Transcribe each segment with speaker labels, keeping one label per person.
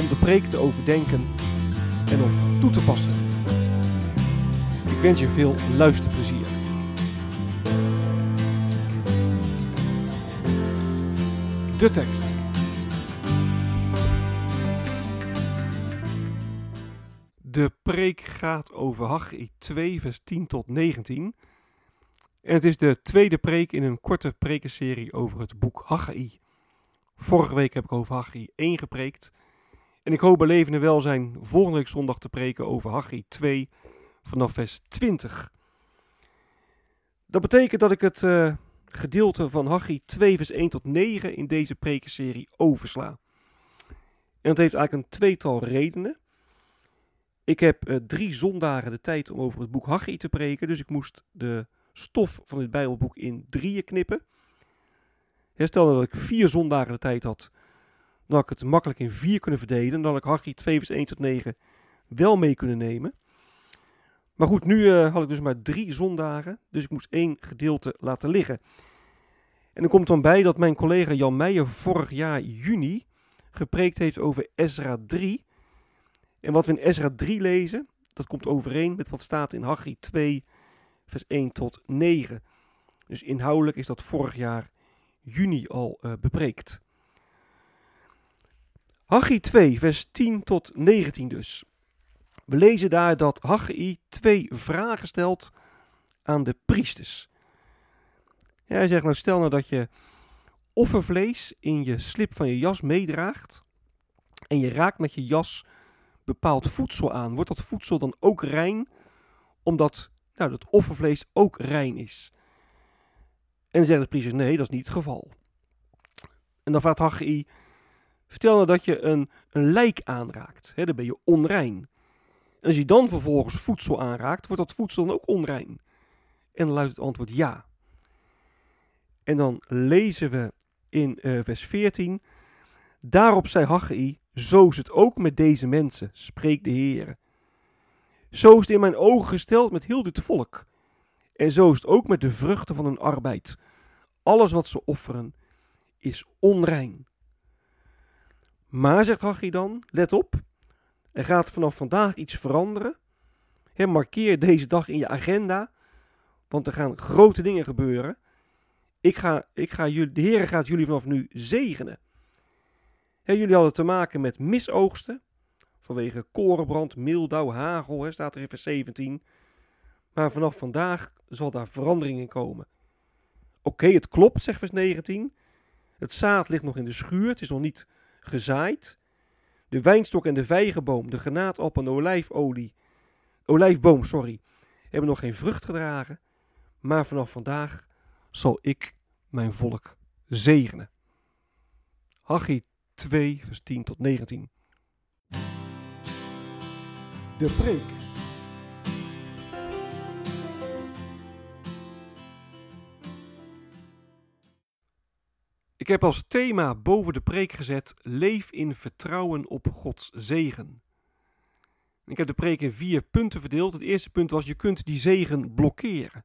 Speaker 1: om de preek te overdenken en of toe te passen. Ik wens je veel luisterplezier. De tekst. De preek gaat over Haggai 2 vers 10 tot 19. En het is de tweede preek in een korte prekenserie over het boek Haggai. Vorige week heb ik over Haggai 1 gepreekt. En ik hoop bij leven en welzijn volgende week zondag te preken over Haggai 2 vanaf vers 20. Dat betekent dat ik het uh, gedeelte van Haggai 2 vers 1 tot 9 in deze prekenserie oversla. En dat heeft eigenlijk een tweetal redenen. Ik heb uh, drie zondagen de tijd om over het boek Haggai te preken, dus ik moest de stof van dit Bijbelboek in drieën knippen. Stel dat ik vier zondagen de tijd had, dan had ik het makkelijk in vier kunnen verdelen. Dan had ik Haggai 2 vers 1 tot 9 wel mee kunnen nemen. Maar goed, nu uh, had ik dus maar drie zondagen, dus ik moest één gedeelte laten liggen. En er komt dan bij dat mijn collega Jan Meijer vorig jaar juni gepreekt heeft over Ezra 3. En wat we in Ezra 3 lezen, dat komt overeen met wat staat in Haggai 2 vers 1 tot 9. Dus inhoudelijk is dat vorig jaar juni al uh, bepreekt. Haggai 2, vers 10 tot 19 dus. We lezen daar dat Haggai twee vragen stelt aan de priesters. Hij zegt nou stel nou dat je offervlees in je slip van je jas meedraagt en je raakt met je jas bepaald voedsel aan. Wordt dat voedsel dan ook rein omdat nou, dat offervlees ook rein is? En dan zeggen de priesters nee, dat is niet het geval. En dan vraagt Haggai Vertel nou dat je een, een lijk aanraakt. Hè, dan ben je onrein. En als je dan vervolgens voedsel aanraakt, wordt dat voedsel dan ook onrein? En dan luidt het antwoord ja. En dan lezen we in uh, vers 14. Daarop zei Haggai, zo is het ook met deze mensen, spreekt de Heer. Zo is het in mijn ogen gesteld met heel dit volk. En zo is het ook met de vruchten van hun arbeid. Alles wat ze offeren is onrein. Maar, zegt Haggai dan, let op, er gaat vanaf vandaag iets veranderen. Markeer deze dag in je agenda, want er gaan grote dingen gebeuren. Ik ga, ik ga jullie, de Heer gaat jullie vanaf nu zegenen. Jullie hadden te maken met misoogsten, vanwege korenbrand, mildauw, hagel, he, staat er in vers 17. Maar vanaf vandaag zal daar verandering in komen. Oké, het klopt, zegt vers 19. Het zaad ligt nog in de schuur, het is nog niet gezaaid. De wijnstok en de vijgenboom, de granaatappel en de olijfolie, olijfboom, sorry, hebben nog geen vrucht gedragen. Maar vanaf vandaag zal ik mijn volk zegenen. Haggai 2, vers 10 tot 19. De preek. Ik heb als thema boven de preek gezet: Leef in vertrouwen op Gods zegen. Ik heb de preek in vier punten verdeeld. Het eerste punt was: je kunt die zegen blokkeren.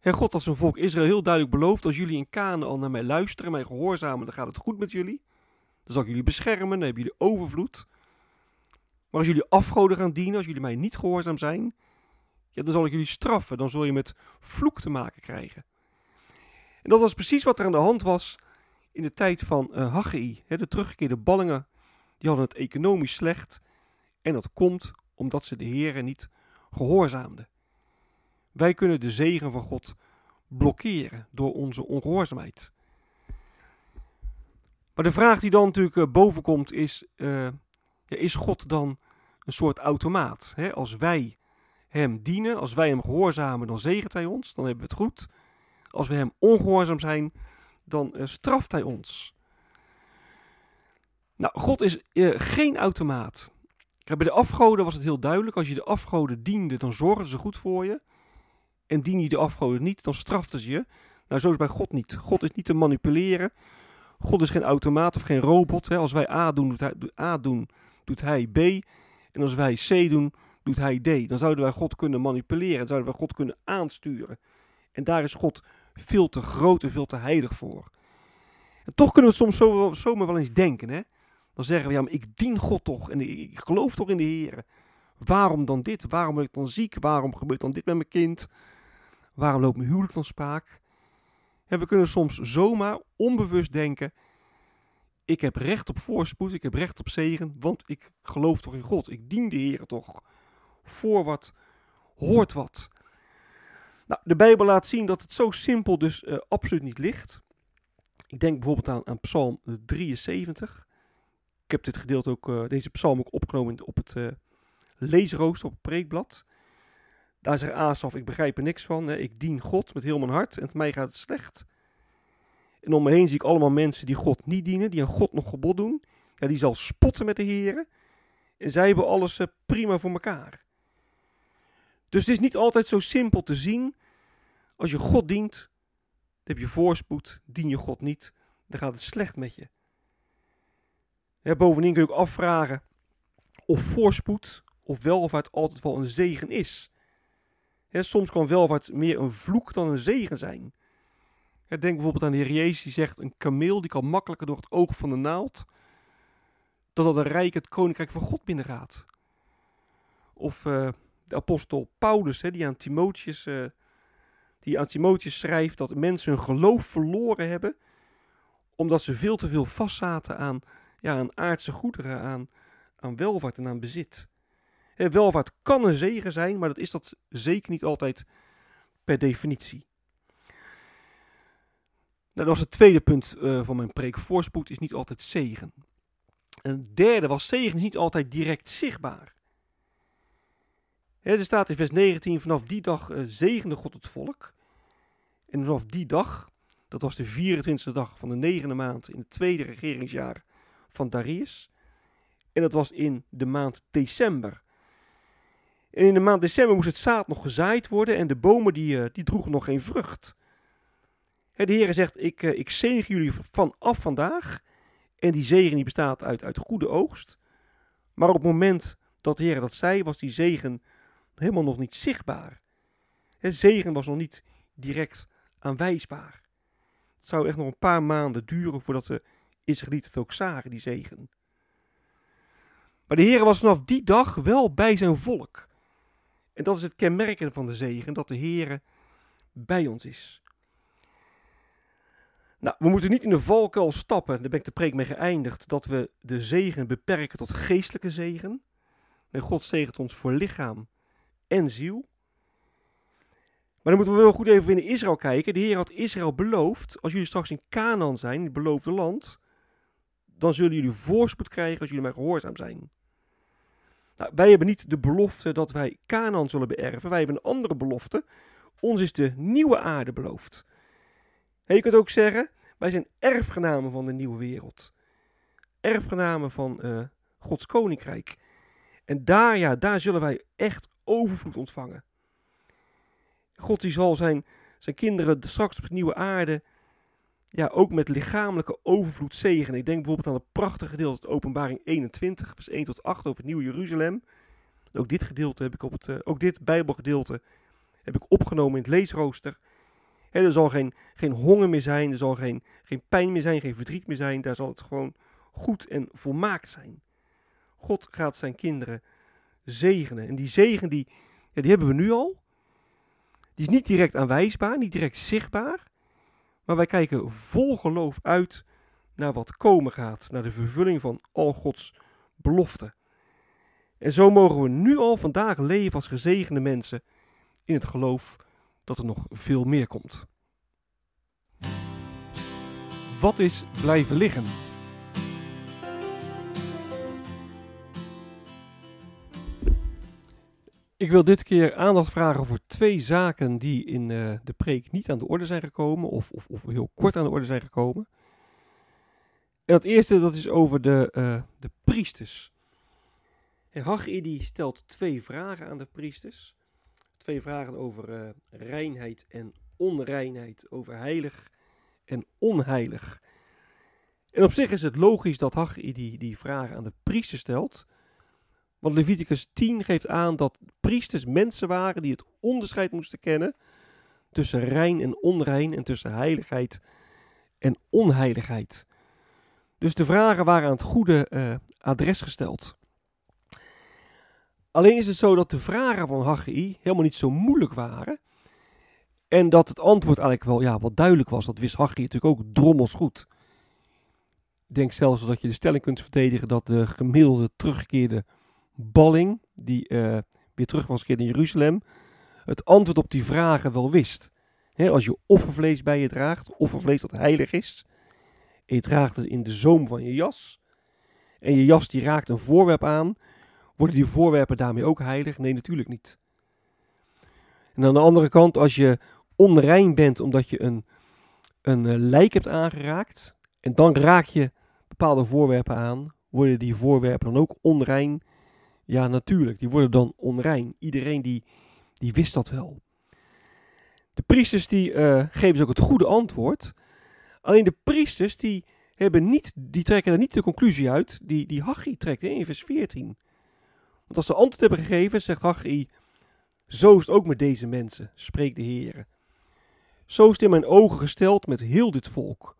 Speaker 1: Heer God als zijn volk Israël heel duidelijk belooft: als jullie in al naar mij luisteren, mij gehoorzamen, dan gaat het goed met jullie. Dan zal ik jullie beschermen, dan hebben jullie overvloed. Maar als jullie afgoden gaan dienen, als jullie mij niet gehoorzaam zijn, ja, dan zal ik jullie straffen. Dan zul je met vloek te maken krijgen. En dat was precies wat er aan de hand was in de tijd van uh, de teruggekeerde ballingen, die hadden het economisch slecht. En dat komt omdat ze de Heeren niet gehoorzaamden. Wij kunnen de zegen van God blokkeren door onze ongehoorzaamheid. Maar de vraag die dan natuurlijk uh, boven komt is, uh, ja, is God dan een soort automaat? Als wij hem dienen, als wij hem gehoorzamen, dan zegent hij ons, dan hebben we het goed. Als we hem ongehoorzaam zijn, dan uh, straft hij ons. Nou, God is geen automaat. bij de afgoden was het heel duidelijk. Als je de afgoden diende, dan zorgden ze goed voor je. En dien je de afgoden niet, dan straften ze je. Nou, zo is bij God niet. God is niet te manipuleren. God is geen automaat of geen robot. Hè. Als wij A doen, doet hij, A doen, doet hij B. En als wij C doen, doet hij D. Dan zouden wij God kunnen manipuleren. Dan zouden wij God kunnen aansturen. En daar is God veel te groot en veel te heilig voor. En toch kunnen we soms zo, zomaar wel eens denken. Hè? Dan zeggen we, ja, maar ik dien God toch. En ik, ik geloof toch in de Heer. Waarom dan dit? Waarom ben ik dan ziek? Waarom gebeurt dan dit met mijn kind? Waarom loopt mijn huwelijk dan spaak? En we kunnen soms zomaar onbewust denken: ik heb recht op voorspoed, ik heb recht op zegen, want ik geloof toch in God. Ik dien de Heer toch. Voor wat hoort wat. Nou, de Bijbel laat zien dat het zo simpel dus uh, absoluut niet ligt. Ik denk bijvoorbeeld aan, Psalm 73. Ik heb dit gedeelte ook, uh, deze psalm ook opgenomen op het uh, leesrooster op het preekblad. Daar zegt Asaf, ik begrijp er niks van. Ik dien God met heel mijn hart en met mij gaat het slecht. En om me heen zie ik allemaal mensen die God niet dienen, die aan God nog gebod doen. Ja, die zal spotten met de heren. En zij hebben alles prima voor elkaar. Dus het is niet altijd zo simpel te zien. Als je God dient, dan heb je voorspoed. Dien je God niet, dan gaat het slecht met je. Ja, bovendien kun je ook afvragen of voorspoed of welvaart altijd wel een zegen is soms kan welvaart meer een vloek dan een zegen zijn. denk bijvoorbeeld aan de Heer Jezus die zegt, een kameel die kan makkelijker door het oog van de naald, dan dat een rijk het koninkrijk van God binnengaat. Of uh, de apostel Paulus, die aan Timotheus, uh, die aan Timotheus schrijft dat mensen hun geloof verloren hebben, omdat ze veel te veel vastzaten aan, ja, aan aardse goederen, aan, aan welvaart en aan bezit. Welvaart kan een zegen zijn, maar dat is dat zeker niet altijd per definitie. Nou, dat was het tweede punt uh, van mijn preek. Voorspoed is niet altijd zegen. En het derde was zegen is niet altijd direct zichtbaar. Er staat in vers 19, vanaf die dag uh, zegende God het volk. En vanaf die dag, dat was de 24e dag van de negende maand in het tweede regeringsjaar van Darius. En dat was in de maand december en in de maand december moest het zaad nog gezaaid worden en de bomen die, eh, die droegen nog geen vrucht. De Heer zegt, ik, eh, ik zegen jullie vanaf vandaag. En die zegen die bestaat uit, uit goede oogst. Maar op het moment dat de Heer dat zei, was die zegen helemaal nog niet zichtbaar. Het zegen was nog niet direct aanwijsbaar. Het zou echt nog een paar maanden duren voordat de Israëlieten het ook zagen, die zegen. Maar de Heer was vanaf die dag wel bij zijn volk. En dat is het kenmerken van de zegen, dat de Heer bij ons is. Nou, we moeten niet in de valkuil stappen, daar ben ik de preek mee geëindigd, dat we de zegen beperken tot geestelijke zegen. En God zegent ons voor lichaam en ziel. Maar dan moeten we wel goed even in Israël kijken. De Heer had Israël beloofd, als jullie straks in Canaan zijn, het beloofde land, dan zullen jullie voorspoed krijgen als jullie mij gehoorzaam zijn. Nou, wij hebben niet de belofte dat wij Canaan zullen beërven. Wij hebben een andere belofte. Ons is de nieuwe aarde beloofd. En je kunt ook zeggen, wij zijn erfgenamen van de nieuwe wereld. Erfgenamen van uh, Gods koninkrijk. En daar, ja, daar zullen wij echt overvloed ontvangen. God die zal zijn, zijn kinderen straks op de nieuwe aarde ja, ook met lichamelijke overvloed zegenen. Ik denk bijvoorbeeld aan het prachtige gedeelte, openbaring 21, vers 1 tot 8 over het Nieuwe Jeruzalem. Ook dit gedeelte heb ik op het, uh, ook dit Bijbelgedeelte heb ik opgenomen in het leesrooster. er zal geen, geen honger meer zijn, er zal geen, geen pijn meer zijn, geen verdriet meer zijn. Daar zal het gewoon goed en volmaakt zijn. God gaat zijn kinderen zegenen. En die zegen die, die hebben we nu al. Die is niet direct aanwijsbaar, niet direct zichtbaar. Maar wij kijken vol geloof uit naar wat komen gaat, naar de vervulling van al Gods beloften. En zo mogen we nu al vandaag leven als gezegende mensen in het geloof dat er nog veel meer komt. Wat is blijven liggen? Ik wil dit keer aandacht vragen voor twee zaken die in uh, de preek niet aan de orde zijn gekomen, of, of, of, heel kort aan de orde zijn gekomen. En het eerste dat is over de, uh, de priesters. Stelt twee vragen aan de priesters. Twee vragen over uh, reinheid en onreinheid, over heilig en onheilig. En op zich is het logisch dat Haggai die, die vragen aan de priesters stelt. Want Leviticus 10 geeft aan dat priesters mensen waren die het onderscheid moesten kennen tussen rein en onrein en tussen heiligheid en onheiligheid. Dus de vragen waren aan het goede uh, adres gesteld. Alleen is het zo dat de vragen van Haggai helemaal niet zo moeilijk waren. En dat het antwoord eigenlijk wel ja, wat duidelijk was. Dat wist Haggai natuurlijk ook drommels goed. Ik denk zelfs dat je de stelling kunt verdedigen dat de gemiddelde teruggekeerde balling, die uh, weer terug was gekeerd in Jeruzalem, het antwoord op die vragen wel wist. als je offervlees bij je draagt, offervlees dat heilig is, en je draagt het in de zoom van je jas, en je jas die raakt een voorwerp aan, worden die voorwerpen daarmee ook heilig? Nee, natuurlijk niet. En aan de andere kant, als je onrein bent omdat je een, een eh, lijk hebt aangeraakt, en dan raak je bepaalde voorwerpen aan, worden die voorwerpen dan ook onrein ja, natuurlijk, die worden dan onrein. Iedereen die, die wist dat wel. De priesters die uh, geven dus ook het goede antwoord. Alleen de priesters die, hebben niet, die trekken er niet de conclusie uit die, die Haggai trekt in vers 14. Want als ze antwoord hebben gegeven, zegt Haggai, zo is het ook met deze mensen, spreekt de Heer. Zo is het in mijn ogen gesteld met heel dit volk.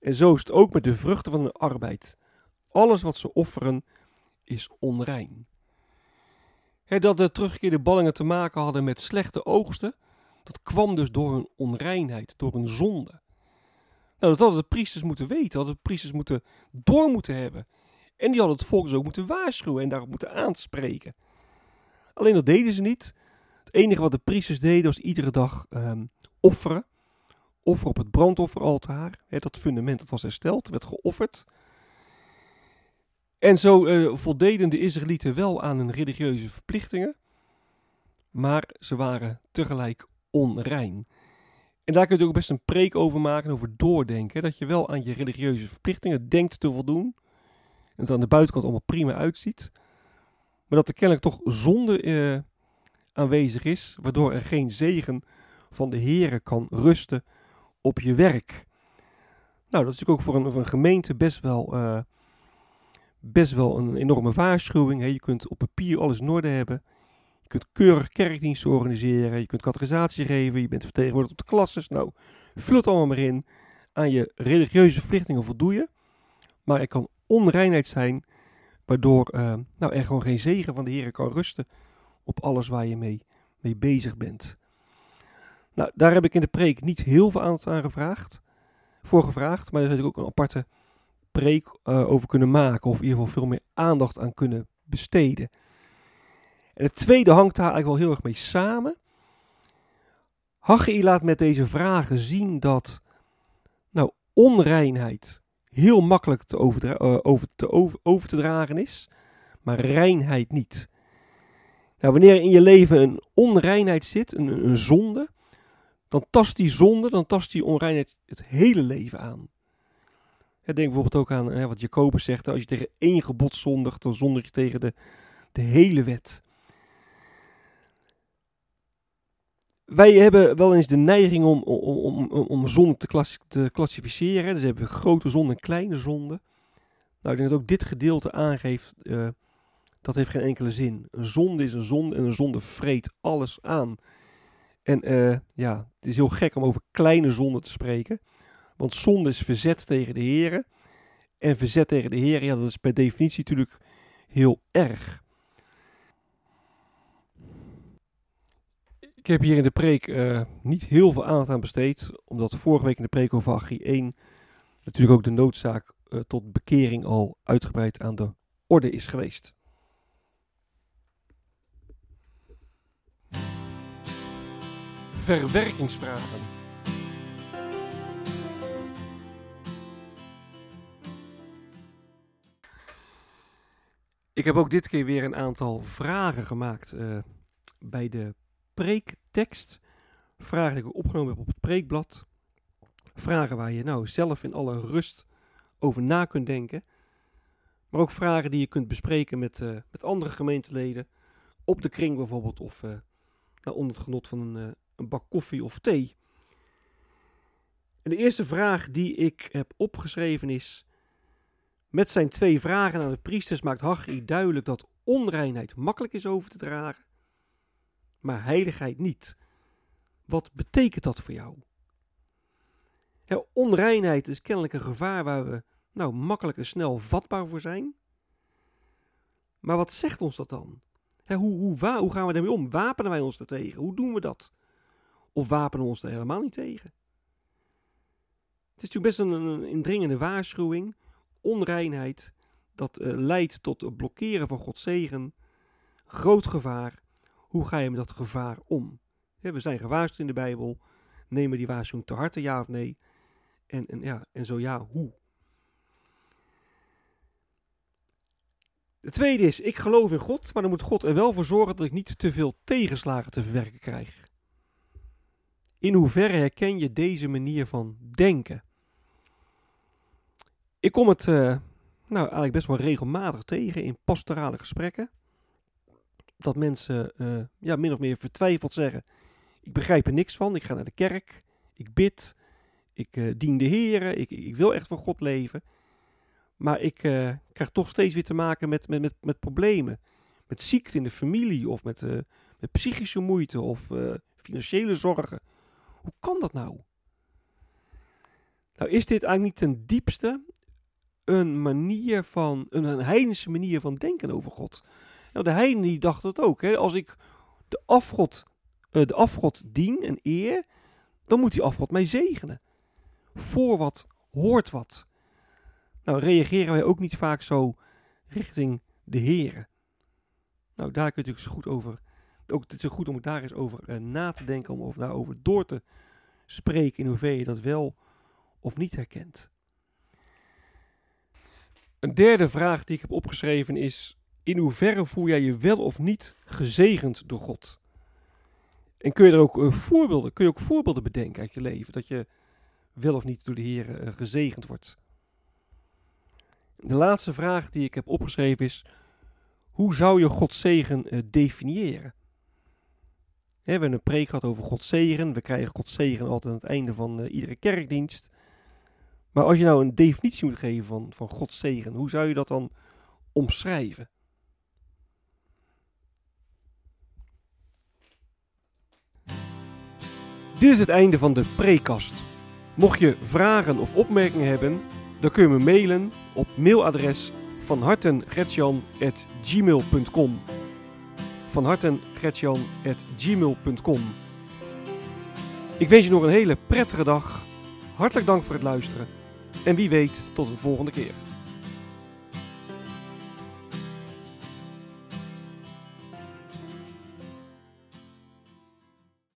Speaker 1: En zo is het ook met de vruchten van hun arbeid. Alles wat ze offeren, is onrein. dat de teruggekeerde ballingen te maken hadden met slechte oogsten, dat kwam dus door hun onreinheid, door hun zonde. Nou, dat hadden de priesters moeten weten, hadden de priesters moeten door moeten hebben. En die hadden het volk ook moeten waarschuwen en daarop moeten aanspreken. Alleen dat deden ze niet. Het enige wat de priesters deden was iedere dag um, offeren. Offer op het brandofferaltaar. dat fundament dat was hersteld, werd geofferd. En zo uh, voldeden de Israëlieten wel aan hun religieuze verplichtingen, maar ze waren tegelijk onrein. En daar kun je ook best een preek over maken, over doordenken. Dat je wel aan je religieuze verplichtingen denkt te voldoen. En het aan de buitenkant allemaal prima uitziet. Maar dat er kennelijk toch zonde uh, aanwezig is, waardoor er geen zegen van de Here kan rusten op je werk. Nou, dat is natuurlijk ook voor een, voor een gemeente best wel uh, best wel een enorme waarschuwing. Je kunt op papier alles in orde hebben. Je kunt keurig kerkdiensten organiseren. Je kunt categorisatie geven. Je bent vertegenwoordigd op de klasses. Nou, vul het allemaal maar in. Aan je religieuze verplichtingen voldoe je. Maar er kan onreinheid zijn. Waardoor uh, nou, er gewoon geen zegen van de Heer kan rusten. Op alles waar je mee, mee bezig bent. Nou, daar heb ik in de preek niet heel veel aandacht aan gevraagd. Voor gevraagd. Maar er is natuurlijk ook een aparte uh, over kunnen maken. Of in ieder geval veel meer aandacht aan kunnen besteden. En het tweede hangt daar eigenlijk wel heel erg mee samen. Haggai laat met deze vragen zien dat nou, onreinheid heel makkelijk te uh, over, te over, over te dragen is, maar reinheid niet. Nou, wanneer in je leven een onreinheid zit, een, een zonde, dan tast die zonde, dan tast die onreinheid het hele leven aan denk bijvoorbeeld ook aan hè, wat Jacobus zegt. Als je tegen één gebod zondigt, dan zondig je tegen de, de hele wet. Wij hebben wel eens de neiging om, om, om, om zonde te, te klassificeren. Dus hebben we grote zonde en kleine zonde. Nou, ik denk dat ook dit gedeelte aangeeft, uh, dat heeft geen enkele zin. Een zonde is een zonde en een zonde vreet alles aan. En uh, ja, het is heel gek om over kleine zonden te spreken. Want zonde is verzet tegen de Heer. En verzet tegen de Heer, ja, dat is per definitie natuurlijk heel erg. Ik heb hier in de preek uh, niet heel veel aandacht aan besteed, omdat vorige week in de preek over Achie 1 natuurlijk ook de noodzaak uh, tot bekering al uitgebreid aan de orde is geweest. Verwerkingsvragen. Ik heb ook dit keer weer een aantal vragen gemaakt uh, bij de preektekst. Vragen die ik opgenomen heb op het preekblad. Vragen waar je nou zelf in alle rust over na kunt denken. Maar ook vragen die je kunt bespreken met, uh, met andere gemeenteleden. Op de kring bijvoorbeeld. Of uh, nou, onder het genot van een, een bak koffie of thee. En de eerste vraag die ik heb opgeschreven is. Met zijn twee vragen aan de priesters maakt Haggai duidelijk dat onreinheid makkelijk is over te dragen, maar heiligheid niet. Wat betekent dat voor jou? Onreinheid is kennelijk een gevaar waar we nou makkelijk en snel vatbaar voor zijn. Maar wat zegt ons dat dan? hoe, hoe, hoe gaan we daarmee om? Wapenen wij ons er tegen? Hoe doen we dat? Of wapenen we ons er helemaal niet tegen? Het is natuurlijk best een, een indringende waarschuwing. Onreinheid, dat uh, leidt tot het blokkeren van Gods zegen. Groot gevaar. Hoe ga je met dat gevaar om? we zijn gewaarschuwd in de Bijbel. Nemen die waarschuwing te harte, ja of nee? En, en, ja, en zo ja, hoe? De tweede is, ik geloof in God, maar dan moet God er wel voor zorgen dat ik niet te veel tegenslagen te verwerken krijg. In hoeverre herken je deze manier van denken? Ik kom het uh, nou, eigenlijk best wel regelmatig tegen in pastorale gesprekken. Dat mensen uh, ja, min of meer vertwijfeld zeggen: Ik begrijp er niks van, ik ga naar de kerk, ik bid, ik uh, dien de Heer, ik, ik, wil echt van God leven. Maar ik krijg toch steeds weer te maken met, met, met, met problemen. Met ziekte in de familie of met, met psychische moeite of financiële zorgen. Hoe kan dat nou? Nou, is dit eigenlijk niet ten diepste een manier van, een, heidense manier van denken over God? Nou, de heiden die dachten het ook. Hè? Als ik de afgod, de afgod dien en eer, dan moet die afgod mij zegenen voor wat hoort wat. Nou, reageren wij ook niet vaak zo richting de heren. Nou, daar kun je natuurlijk goed over. Ook het is zo goed om daar eens over uh, na te denken, om of daarover door te spreken, in hoeverre je dat wel of niet herkent. Een derde vraag die ik heb opgeschreven is: in hoeverre voel jij je wel of niet gezegend door God? En kun je er ook uh, voorbeelden, kun je ook voorbeelden bedenken uit je leven dat je wel of niet door de Heer uh, gezegend wordt. De laatste vraag die ik heb opgeschreven is: hoe zou je Gods zegen uh, definiëren? we hebben een preek gehad over Gods zegen. We krijgen Gods zegen altijd aan het einde van iedere kerkdienst. Maar als je nou een definitie moet geven van, van Gods zegen, hoe zou je dat dan omschrijven? Dit is het einde van de prekast. Mocht je vragen of opmerkingen hebben, dan kun je me mailen op mailadres van hartengretjan.gmail.com van hartengretjan.gmail.com Ik wens je nog een hele prettige dag. Hartelijk dank voor het luisteren. En wie weet, tot een volgende keer.